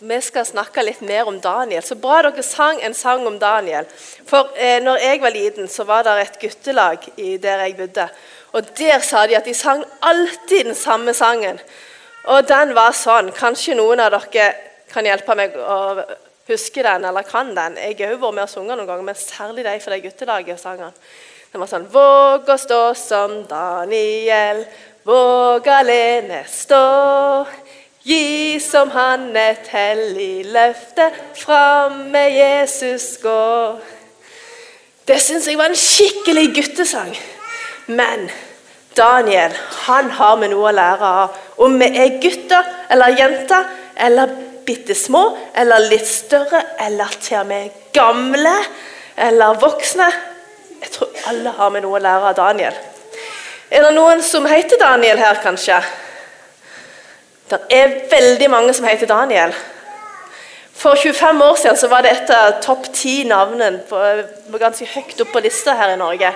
vi skal snakke litt mer om Daniel. Så bra dere sang en sang om Daniel. For eh, når jeg var liten, så var det et guttelag i der jeg bodde. Og der sa de at de sang alltid den samme sangen. Og den var sånn. Kanskje noen av dere kan hjelpe meg å huske den eller kan den. Jeg har jo vært med og sunget noen ganger, men særlig de for det guttelaget sang den. Den var sånn Våg å stå som Daniel, våg alene stå. Gi som han et hellig løfte, fram med Jesus gå. Det syns jeg var en skikkelig guttesang. Men Daniel han har vi noe å lære av. Om vi er gutter eller jenter eller bitte små eller litt større eller til og med gamle eller voksne. Jeg tror alle har vi noe å lære av Daniel. Er det noen som heter Daniel her, kanskje? Det er veldig mange som heter Daniel. For 25 år siden så var det et av topp ti navnene på, ganske høyt opp på lista her i Norge.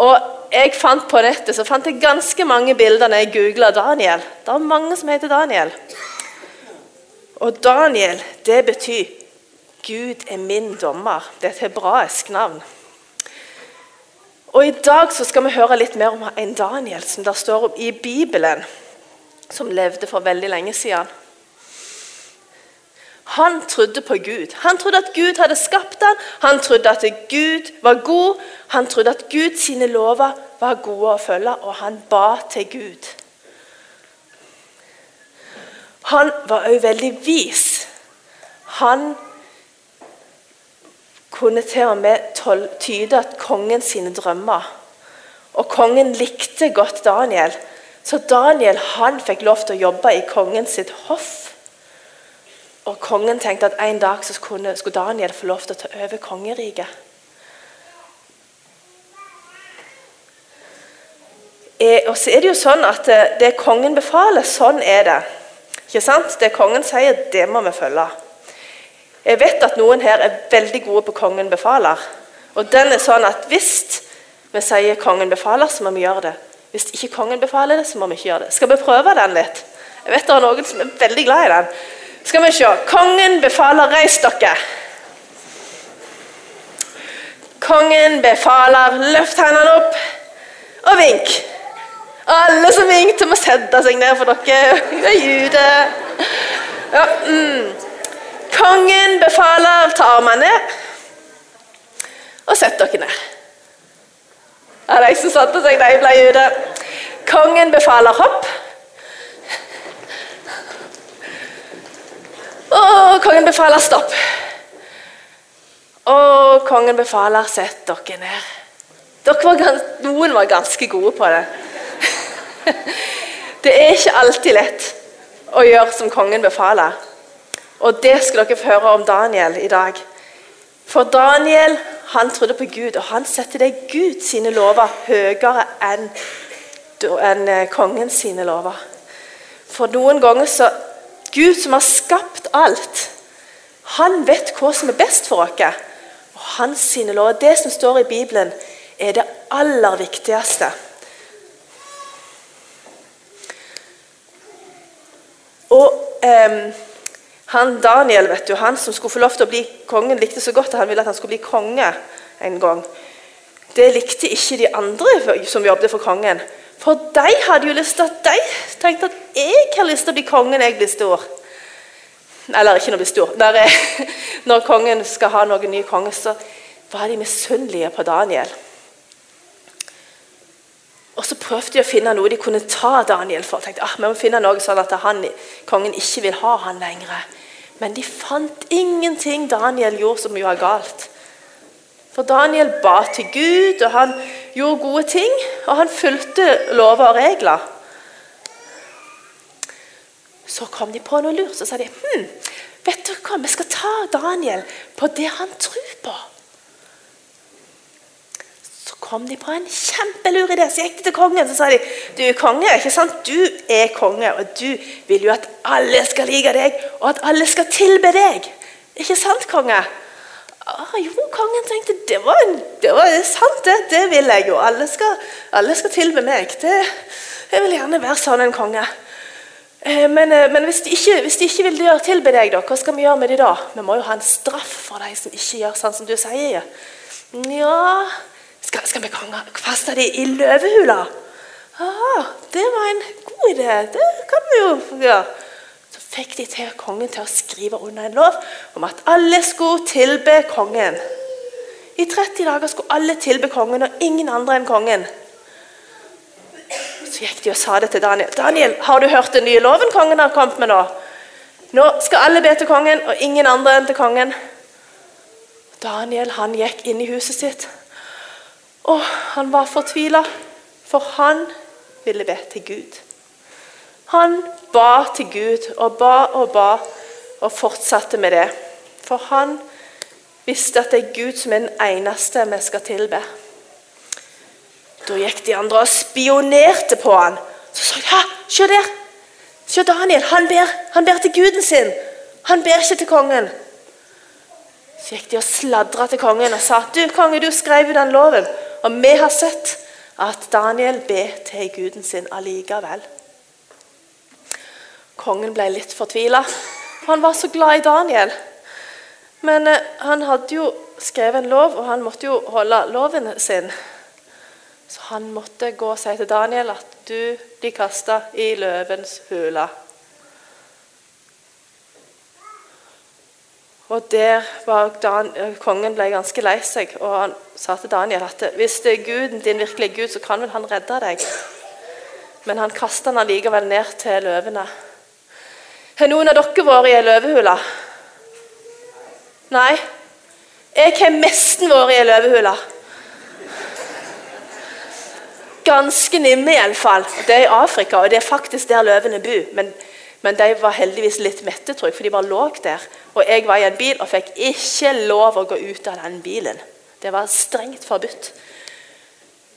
Og jeg fant på nettet så fant jeg ganske mange bilder når jeg googla Daniel. Det er mange som heter Daniel. Og Daniel, det betyr 'Gud er min dommer'. Det er et hebraisk navn. Og I dag så skal vi høre litt mer om en Daniel som der står om i Bibelen som levde for veldig lenge siden. Han trodde på Gud. Han trodde at Gud hadde skapt ham. Han trodde at Gud var god. Han trodde at Guds lover var gode å følge, og han ba til Gud. Han var òg veldig vis. Han kunne til og med tyde at kongen sine drømmer. Og kongen likte godt Daniel. Så Daniel han fikk lov til å jobbe i kongen sitt hoff. Og kongen tenkte at en dag så skulle, Daniel få lov til å ta over kongeriket. Eh, og så er Det jo sånn at eh, det kongen befaler, sånn er det. Ikke sant? Det kongen sier, det må vi følge. Jeg vet at noen her er veldig gode på kongen befaler. Og den er sånn at hvis vi sier kongen befaler, så må vi gjøre det. Hvis ikke kongen befaler det, så må vi ikke gjøre det. Skal vi prøve den litt? Jeg vet det er noen som er veldig glad i den. Skal vi se. Kongen befaler, reis dere. Kongen befaler, løft hendene opp og vink. Alle som vinkte, må sette seg ned for dere. Det er jude. Ja, mm. Kongen befaler, ta armene ned og sett dere ned. Ja, de som satte seg, de ble ute. Kongen befaler hopp. Og kongen befaler stopp. Og kongen befaler sett dere ned. Dere var, noen var ganske gode på det. Det er ikke alltid lett å gjøre som kongen befaler. Og det skal dere få høre om Daniel i dag. For Daniel han trodde på Gud, og han setter det Gud sine lover høyere enn enn eh, kongen sine lover. For noen ganger så Gud som har skapt alt, han vet hva som er best for oss. Og hans sine lover, det som står i Bibelen, er det aller viktigste. Og eh, han Daniel, vet du, han som skulle få lov til å bli kongen, likte så godt at han ville at han skulle bli konge en gang. Det likte ikke de andre som jobbet for kongen. For de hadde jo lyst til at de tenkte at jeg har lyst til å bli kongen når jeg blir stor. Eller ikke når jeg blir stor. Når, jeg, når kongen skal ha noen ny konge, så var de misunnelige på Daniel. Og så prøvde de å finne noe de kunne ta Daniel for. Tenkte, ah, vi må finne noe sånn at han, kongen ikke vil ha han lenger. Men de fant ingenting Daniel gjorde som var galt. For Daniel ba til Gud, og han gjorde gode ting. Og han fulgte lover og regler. Så kom de på noe lurt. Så sa de hm, vet dere hva, vi skal ta Daniel på det han tror på kom de på en kjempelur idé. Så gikk de til kongen så sa de, du er konge, ikke sant? Du er konge, og du vil jo at alle skal like deg, og at alle skal tilbe deg. Ikke sant, konge? Ah, jo, kongen tenkte det var, en, det var sant, det. Det vil jeg jo. Alle skal, alle skal tilbe meg. Det, jeg vil gjerne være sånn en konge. Eh, men, eh, men hvis, de ikke, hvis, de ikke, vil gjøre tilbe deg, da, hva skal vi gjøre med de da? Vi må jo ha en straff for de som ikke gjør sånn som du sier. Ja Skal, skal vi kaste dem i løvehula? Ah, det var en god idé. Det kan vi jo gjøre. Så fikk de til kongen til å skrive under en lov om at alle skulle tilbe kongen. I 30 dager skulle alle tilbe kongen, og ingen andre enn kongen. Så gikk de og sa det til Daniel. 'Daniel, har du hørt den nye loven kongen har kommet med nå?' 'Nå skal alle be til kongen, og ingen andre enn til kongen.' Daniel han gikk inn i huset sitt. Og han var fortvila, for han ville be til Gud. Han ba til Gud og ba og ba og fortsatte med det. For han visste at det er Gud som er den eneste vi skal tilbe. Da gikk de andre og spionerte på han. Så sa de se der! Se Daniel, han ber, han ber til guden sin. Han ber ikke til kongen. Så gikk de og sladra til kongen og sa du konge, du skrev jo den loven. Og vi har sett at Daniel ber til guden sin allikevel. Kongen ble litt fortvila. Han var så glad i Daniel. Men eh, han hadde jo skrevet en lov, og han måtte jo holde loven sin. Så han måtte gå og si til Daniel at du blir kasta i løvens hule. Og der Dan, Kongen ble ganske lei seg, og han sa til Daniel at hvis det er Guden din virkelig er Gud, så kan vel han redde deg. Men han kasta han allikevel ned til løvene. Har noen av dere vært i ei løvehule? Nei? Jeg har nesten vært i ei løvehule. Ganske nimme, iallfall. Det er i Afrika, og det er faktisk der løvene bor. Men, men, de var heldigvis litt mette, tror jeg, for de bare lå der. Og jeg var i en bil og fikk ikke lov å gå ut av den bilen. Det var strengt forbudt.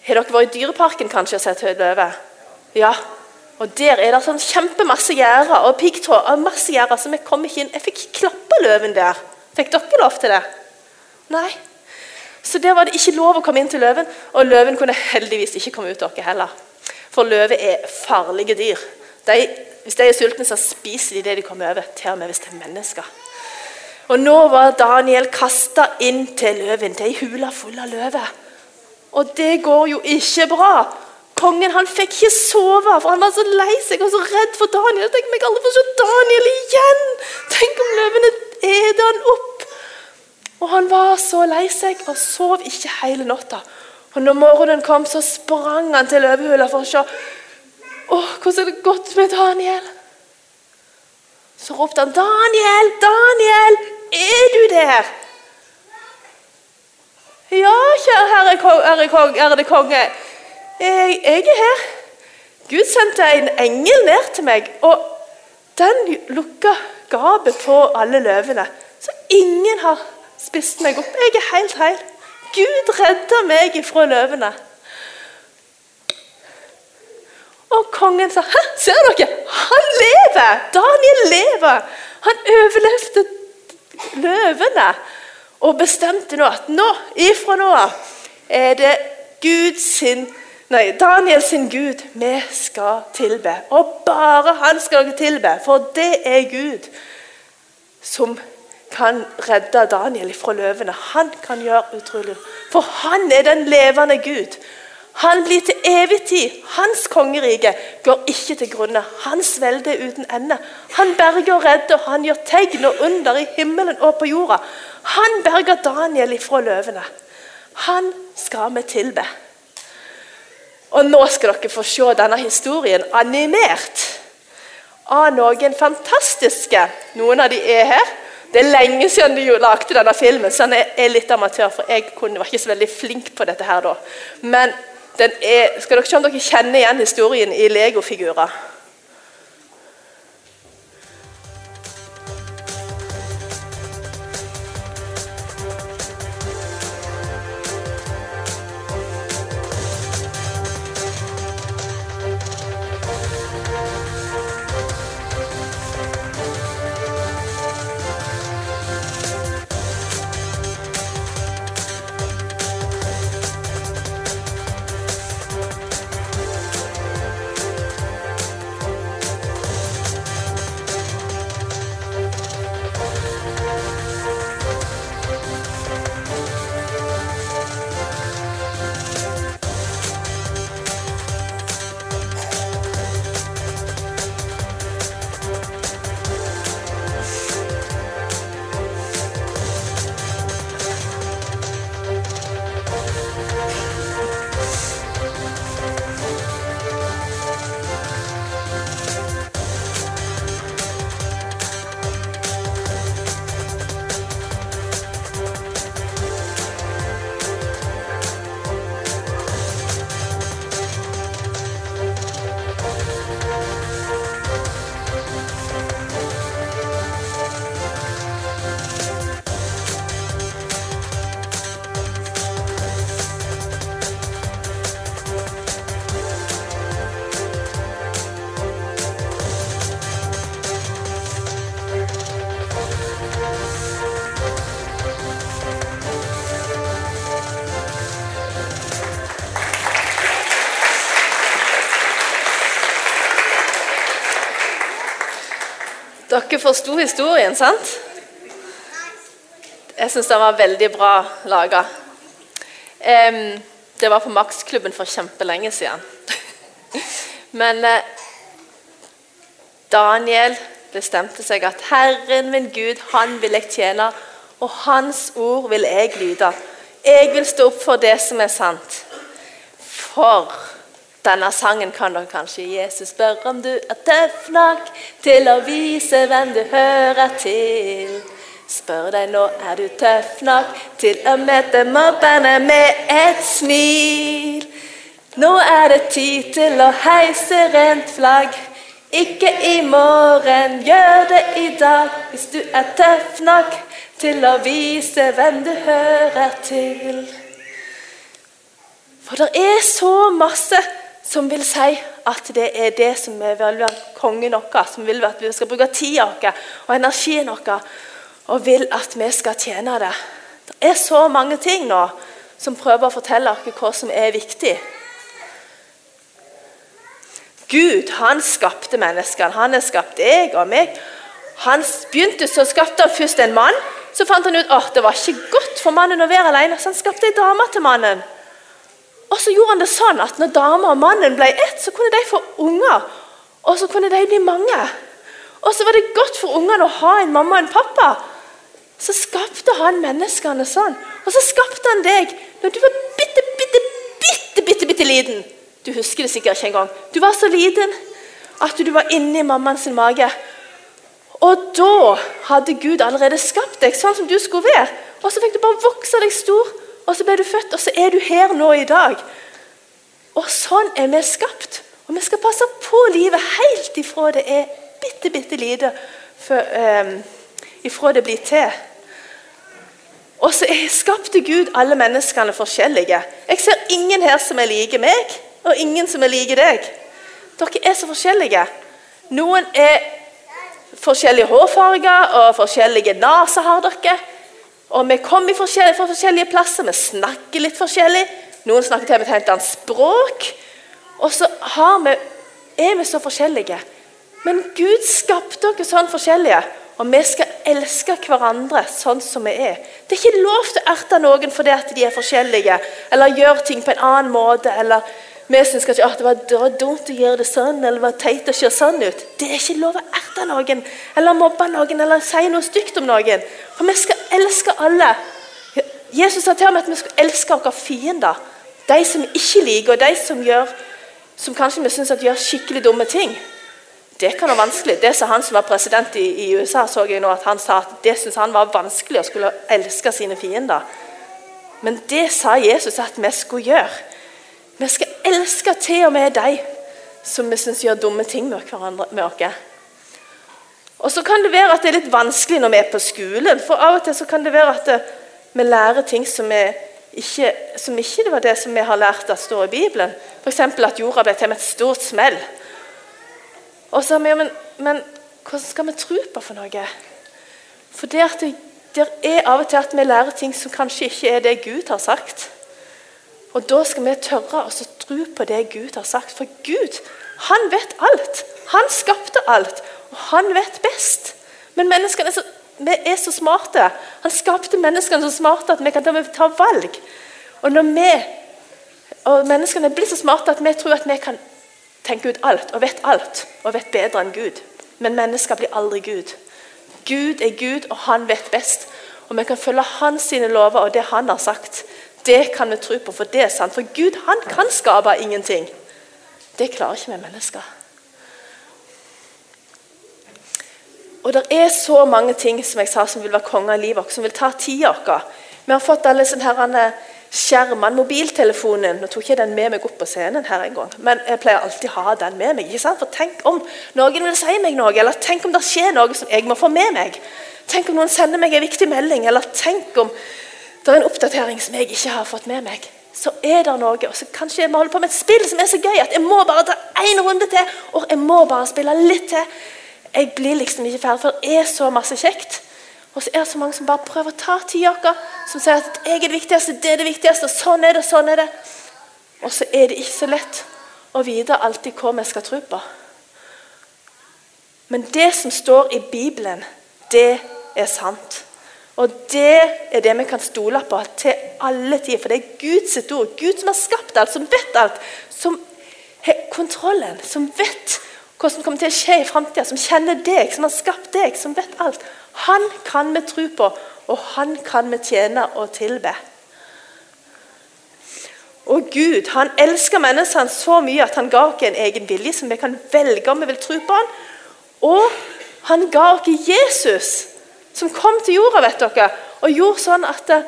Har dere vært i Dyreparken kanskje og sett løve? Ja. Og Der er det sånn kjempemasse gjerder og piggtråd. og masse gjerder, så vi kom ikke inn. Jeg fikk klappe løven der. Fikk dere lov til det? Nei. Så der var det ikke lov å komme inn til løven, og løven kunne heldigvis ikke komme ut dere heller. For løver er farlige dyr. De, hvis de er sultne, så spiser de det de kommer over, til og med hvis det er mennesker. Og Nå var Daniel kasta inn til løven. Er ei hule full av løver. Og det går jo ikke bra. Kongen han fikk ikke sove, for han var så lei seg og så redd for Daniel. Tenk om jeg aldri får se Daniel igjen! Tenk om løvene eter han opp! Og han var så lei seg og sov ikke hele natta. Og når morgenen kom, så sprang han til løvehula for å se Å, hvordan er det godt med Daniel? Så ropte han, 'Daniel! Daniel! Er du der?' 'Ja, kjære herre, kong, ærede konge. Jeg, jeg er her.' Gud sendte en engel ned til meg, og den lukka gapet på alle løvene. Så ingen har spist meg opp. Jeg er helt heil. Gud redda meg ifra løvene. Og kongen sa Hæ, ser dere? Han lever! Daniel lever! Han overlevde løvene og bestemte nå at nå, ifra nå av er det Gud sin Nei, Daniel sin Gud vi skal tilbe. Og bare han skal tilbe, for det er Gud som kan redde Daniel fra løvene. Han kan gjøre utrolig For han er den levende Gud. Han blir til evig tid. Hans kongerike går ikke til grunne. Hans velde er uten ende. Han berger og redder, han gjør tegn og under i himmelen og på jorda. Han berger Daniel ifra løvene. Han skal vi tilbe. Og nå skal dere få se denne historien animert av noen fantastiske. Noen av de er her. Det er lenge siden de lagde denne filmen, så den er litt amatør. For jeg var ikke så veldig flink på dette her da. Men er, skal dere se om dere kjenner igjen historien i legofigurer. Dere forsto historien, sant? Jeg syns den var veldig bra laga. Det var på Maksklubben for kjempelenge siden. Men uh, Daniel bestemte seg at Herren min Gud, han vil jeg tjene, og hans ord vil jeg lyde. Jeg vil stå opp for det som er sant. For denne sangen kan dere kanskje Jesus spørre om du er tøff nok til å vise hvem du hører til. Spør deg nå er du tøff nok til å møte mobberne med et smil. Nå er det tid til å heise rent flagg. Ikke i morgen, gjør det i dag. Hvis du er tøff nok til å vise hvem du hører til. For det er så masse som vil si at det er det som vil være kongen vår, som vil at vi skal bruke tida vår og energien vår, og vil at vi skal tjene det. Det er så mange ting nå som prøver å fortelle oss hva som er viktig. Gud han skapte menneskene. Han har skapt deg og meg. Han begynte så skapte han først en mann. Så fant han ut at det var ikke godt for mannen å være alene, så han skapte ei dame til mannen. Og så gjorde han det sånn at når dama og mannen ble ett, så kunne de få unger. Og så kunne de bli mange. Og så var det godt for ungene å ha en mamma og en pappa. Så skapte han menneskene sånn. Og så skapte han deg når du var bitte, bitte, bitte, bitte, bitte liten. Du husker det sikkert ikke engang. Du var så liten at du var inni mammaens mage. Og da hadde Gud allerede skapt deg sånn som du skulle være. Og så fikk du bare vokse deg stor og så ble du født, og så er du her nå i dag. Og sånn er vi skapt. Og vi skal passe på livet helt ifra det er bitte, bitte lite, for, um, ifra det blir til. Og så skapte Gud alle menneskene forskjellige. Jeg ser ingen her som er like meg, og ingen som er like deg. Dere er så forskjellige. Noen er forskjellige hårfarger og forskjellige naser har dere. Og vi kommer fra forskjellige plasser, vi snakker litt forskjellig. Noen snakker til med et helt annet språk. Og så vi, er vi så forskjellige. Men Gud skapte oss sånn forskjellige, og vi skal elske hverandre sånn som vi er. Det er ikke lov til å erte noen fordi de er forskjellige, eller gjør ting på en annen måte. eller vi syns kanskje at det var dumt å gjøre det sånn, eller det var teit å se sånn ut. Det er ikke lov å erte noen, eller mobbe noen, eller si noe stygt om noen. For vi skal elske alle. Jesus sa til ham at vi skal elske våre fiender. De som vi ikke liker, og de som, gjør, som kanskje vi syns gjør skikkelig dumme ting. Det kan være vanskelig. Det sa han som var president i, i USA, så jeg nå at han sa at det syntes han var vanskelig å skulle elske sine fiender. Men det sa Jesus at vi skulle gjøre. Vi skal elske til og med de som vi syns gjør dumme ting med, oss. Og så kan det være at det er litt vanskelig når vi er på skolen. For av og til så kan det være at vi lærer ting som, ikke, som ikke var det som vi har lært at står i Bibelen. F.eks. at jorda ble til med et stort smell. Og så har vi, men, men hvordan skal vi tro på for noe? For det, det, det er av og til at vi lærer ting som kanskje ikke er det Gud har sagt. Og Da skal vi tørre å tro på det Gud har sagt. For Gud, han vet alt. Han skapte alt, og han vet best. Men menneskene er så, vi er så smarte. Han skapte menneskene så smarte at vi kan ta valg. Og når vi, og menneskene blir så smarte at vi tror at vi kan tenke ut alt og vet alt og vet bedre enn Gud. Men mennesker blir aldri Gud. Gud er Gud, og han vet best. Og vi kan følge hans sine lover og det han har sagt. Det kan vi tro på, for det er sant. For Gud han kan skape ingenting. Det klarer ikke vi mennesker. Og Det er så mange ting som jeg sa, som vil være konge i livet vårt, som vil ta tida vår. Vi har fått alle sånne skjermene, mobiltelefonen Nå tok jeg den med meg opp på scenen her en gang, men jeg pleier alltid å ha den med meg. ikke sant? For Tenk om noen vil si meg noe, eller tenk om det skjer noe som jeg må få med meg. Tenk om noen sender meg en viktig melding, eller tenk om det er en oppdatering som jeg ikke har fått med meg, så er det noe. og så Kanskje jeg må holde på med et spill som er så gøy at jeg må bare ta én runde til. Og jeg må bare spille litt til. Jeg blir liksom ikke ferdig, for det er så masse kjekt. Og så er det så mange som bare prøver å ta tida vår. Som sier at jeg er det viktigste, det er det viktigste, og sånn er det, sånn er det. Og så er det ikke så lett å vite alltid hva vi skal tro på. Men det som står i Bibelen, det er sant. Og det er det vi kan stole på til alle tider. For det er Guds ord. Gud som har skapt alt, som vet alt. Som har kontrollen, som vet hva som kommer til å skje i framtida. Som kjenner deg, som har skapt deg, som vet alt. Han kan vi tro på, og han kan vi tjene og tilbe. Og Gud han elsker menneskene så mye at han ga oss en egen vilje som vi kan velge om vi vil tro på han. Og han ga oss Jesus, som kom til jorda vet dere, og gjorde sånn at eh,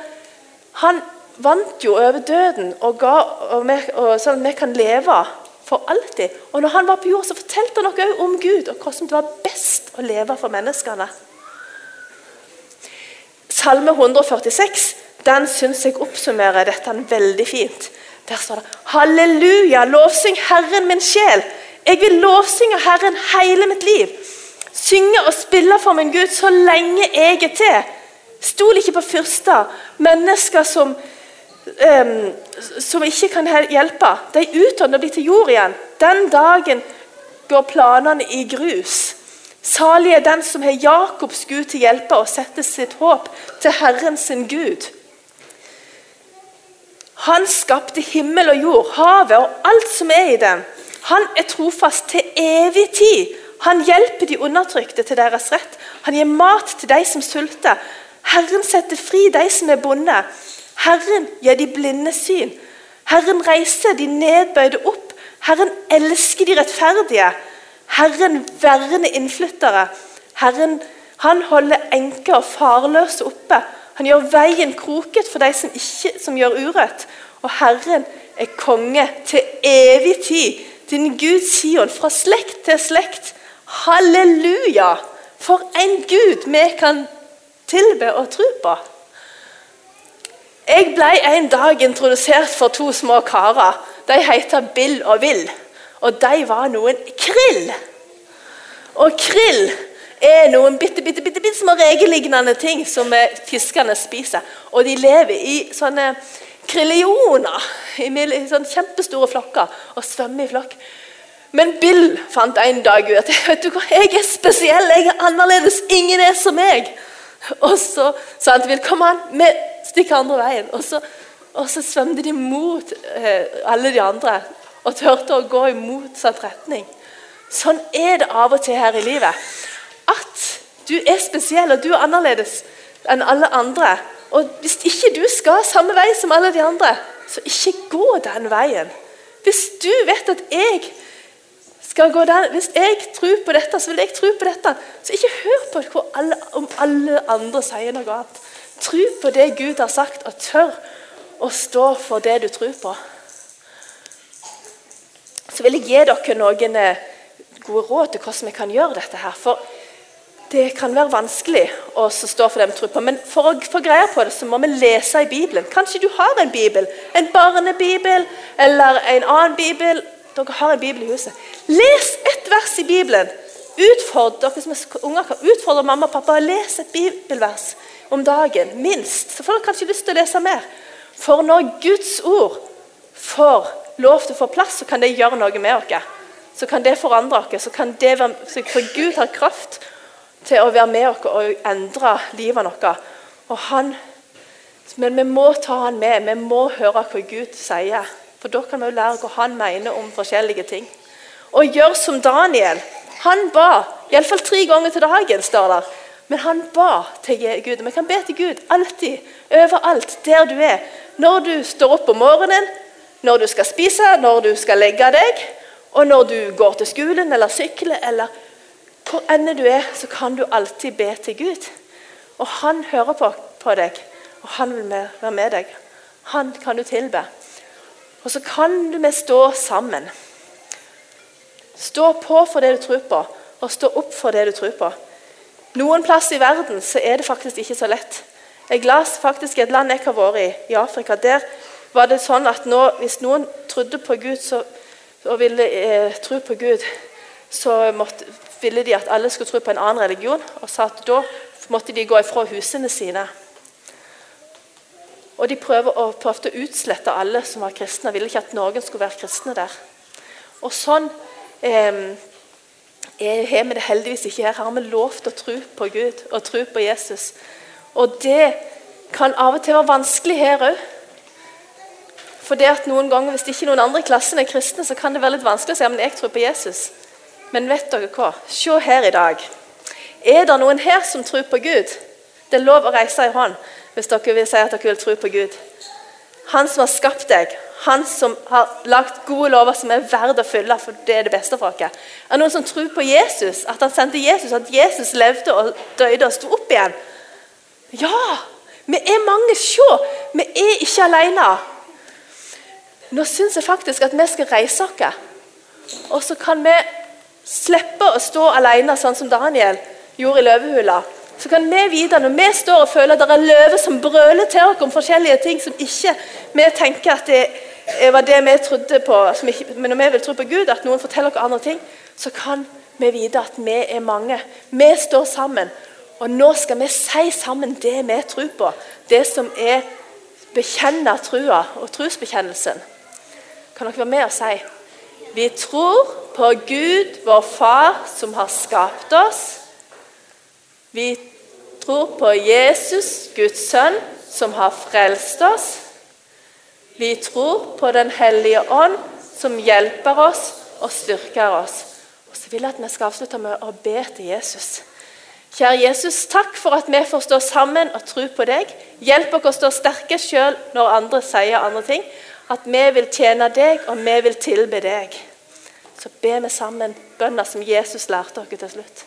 han vant jo over døden, og, ga, og, vi, og sånn at vi kan leve for alltid. Og når han var på jord, så fortalte han noe om Gud og hvordan det var best å leve for menneskene. Salme 146 den syns jeg oppsummerer dette veldig fint. Der står det Halleluja, lovsyng Herren min sjel. Jeg vil lovsynge Herren hele mitt liv. Synge og spille for min Gud så lenge jeg er til. Stol ikke på fyrster, mennesker som, um, som ikke kan hjelpe. De utånder og blir til jord igjen. Den dagen går planene i grus. Salig er den som har Jakobs Gud til hjelpe og setter sitt håp til Herren sin Gud. Han skapte himmel og jord, havet og alt som er i dem. Han er trofast til evig tid. Han hjelper de undertrykte til deres rett. Han gir mat til de som sulter. Herren setter fri de som er bonde. Herren gir de blinde syn. Herren reiser de nedbøyde opp. Herren elsker de rettferdige. Herren verner innflyttere. Herren han holder enker og farløse oppe. Han gjør veien kroket for de som, ikke, som gjør urett. Og Herren er konge til evig tid. Din Gud Sion, fra slekt til slekt. Halleluja! For en Gud vi kan tilbe og tro på. Jeg ble en dag introdusert for to små karer. De heter Bill og Will. Og de var noen krill. Og krill er noen bitte, bitte, bitte, bitte små regelignende ting som fiskene spiser. Og de lever i sånne krillioner, i sånne kjempestore flokker, og svømmer i flokk. Men Bill fant en dag ut vet du hva, jeg er spesiell, jeg er annerledes. Ingen er som meg. Og så sa han til Bill kom an, vi stikker andre veien. Og så, og så svømte de mot eh, alle de andre og turte å gå i motsatt retning. Sånn er det av og til her i livet. At du er spesiell og du er annerledes enn alle andre. Og Hvis ikke du skal samme vei som alle de andre, så ikke gå den veien. Hvis du vet at jeg skal gå der. hvis jeg tror på dette, så vil jeg tro på dette. Så ikke hør på alle, om alle andre sier noe annet. Tro på det Gud har sagt, og tør å stå for det du tror på så vil jeg gi dere noen eh, gode råd til hvordan vi kan gjøre dette. her. For det kan være vanskelig å stå for det vi tror på, men for å få greie på det, så må vi lese i Bibelen. Kanskje du har en bibel, en barnebibel eller en annen bibel. Dere har en bibel i huset. Les ett vers i Bibelen. Utfordre dere som er unger kan utfordre mamma og pappa å lese et bibelvers om dagen, minst. Så får dere kanskje lyst til å lese mer. For når Guds ord får lov til å få plass, så kan det gjøre noe med dere. Så kan det forandre dere. Så kan det være, for Gud har kraft til å være med dere og endre livet vårt. Og han, men vi må ta han med. Vi må høre hva Gud sier. For da kan vi jo lære hva han mener om forskjellige ting. Og gjør som Daniel. Han ba, iallfall tre ganger til dagen, står der. Men han ba til Gud. Vi kan be til Gud alltid, overalt, der du er. Når du står opp om morgenen, når du skal spise, når du skal legge deg, og når du går til skolen eller sykler, eller hvor enn du er, så kan du alltid be til Gud. Og han hører på, på deg, og han vil være med deg. Han kan du tilbe. Og så kan vi stå sammen. Stå på for det du tror på, og stå opp for det du tror på. Noen plass i verden så er det faktisk ikke så lett. Jeg las faktisk et land jeg har vært i, i Afrika. Der var det sånn at nå, hvis noen trodde på Gud så, og ville eh, tro på Gud, så måtte, ville de at alle skulle tro på en annen religion, og sa at da måtte de gå ifra husene sine. Og De prøvde å, prøvde å utslette alle som var kristne. Ville ikke at noen skulle være kristne der. Og sånn eh, har vi det heldigvis ikke her. Her Har vi lovt å tro på Gud og tro på Jesus. Og det kan av og til være vanskelig her òg. For det at noen ganger, Hvis ikke noen andre i klassen er kristne, så kan det være litt vanskelig å si men jeg tror på Jesus. Men vet dere hva? Se her i dag. Er det noen her som tror på Gud? Det er lov å reise i hånd hvis dere vil si at dere vil tro på Gud. Han som har skapt deg, han som har lagt gode lover som er verdt å følge, for det er det beste for oss. Er det noen som tror på Jesus, at han sendte Jesus, at Jesus levde og døde og sto opp igjen? Ja! Vi er mange. Se! Vi er ikke alene. Nå syns jeg faktisk at vi skal reise oss. Og så kan vi slippe å stå alene, sånn som Daniel gjorde i løvehula. Så kan vi vite, når vi står og føler at det er løver som brøler til oss om forskjellige ting som ikke vi tenker at det var det vi trodde på, ikke, men når vi vil tro på Gud, at noen forteller oss andre ting, så kan vi vite at vi er mange. Vi står sammen. Og nå skal vi si sammen det vi tror på. Det som er bekjenne trua og trosbekjennelsen. Kan dere være med og si Vi tror på Gud, vår Far, som har skapt oss. Vi tror på Jesus, Guds sønn, som har frelst oss. Vi tror på Den hellige ånd, som hjelper oss og styrker oss. Og så vil jeg at vi skal avslutte med å be til Jesus. Kjære Jesus, takk for at vi får stå sammen og tro på deg. Hjelp oss å stå sterke sjøl når andre sier andre ting. At vi vil tjene deg, og vi vil tilbe deg. Så ber vi sammen bønner som Jesus lærte oss til slutt.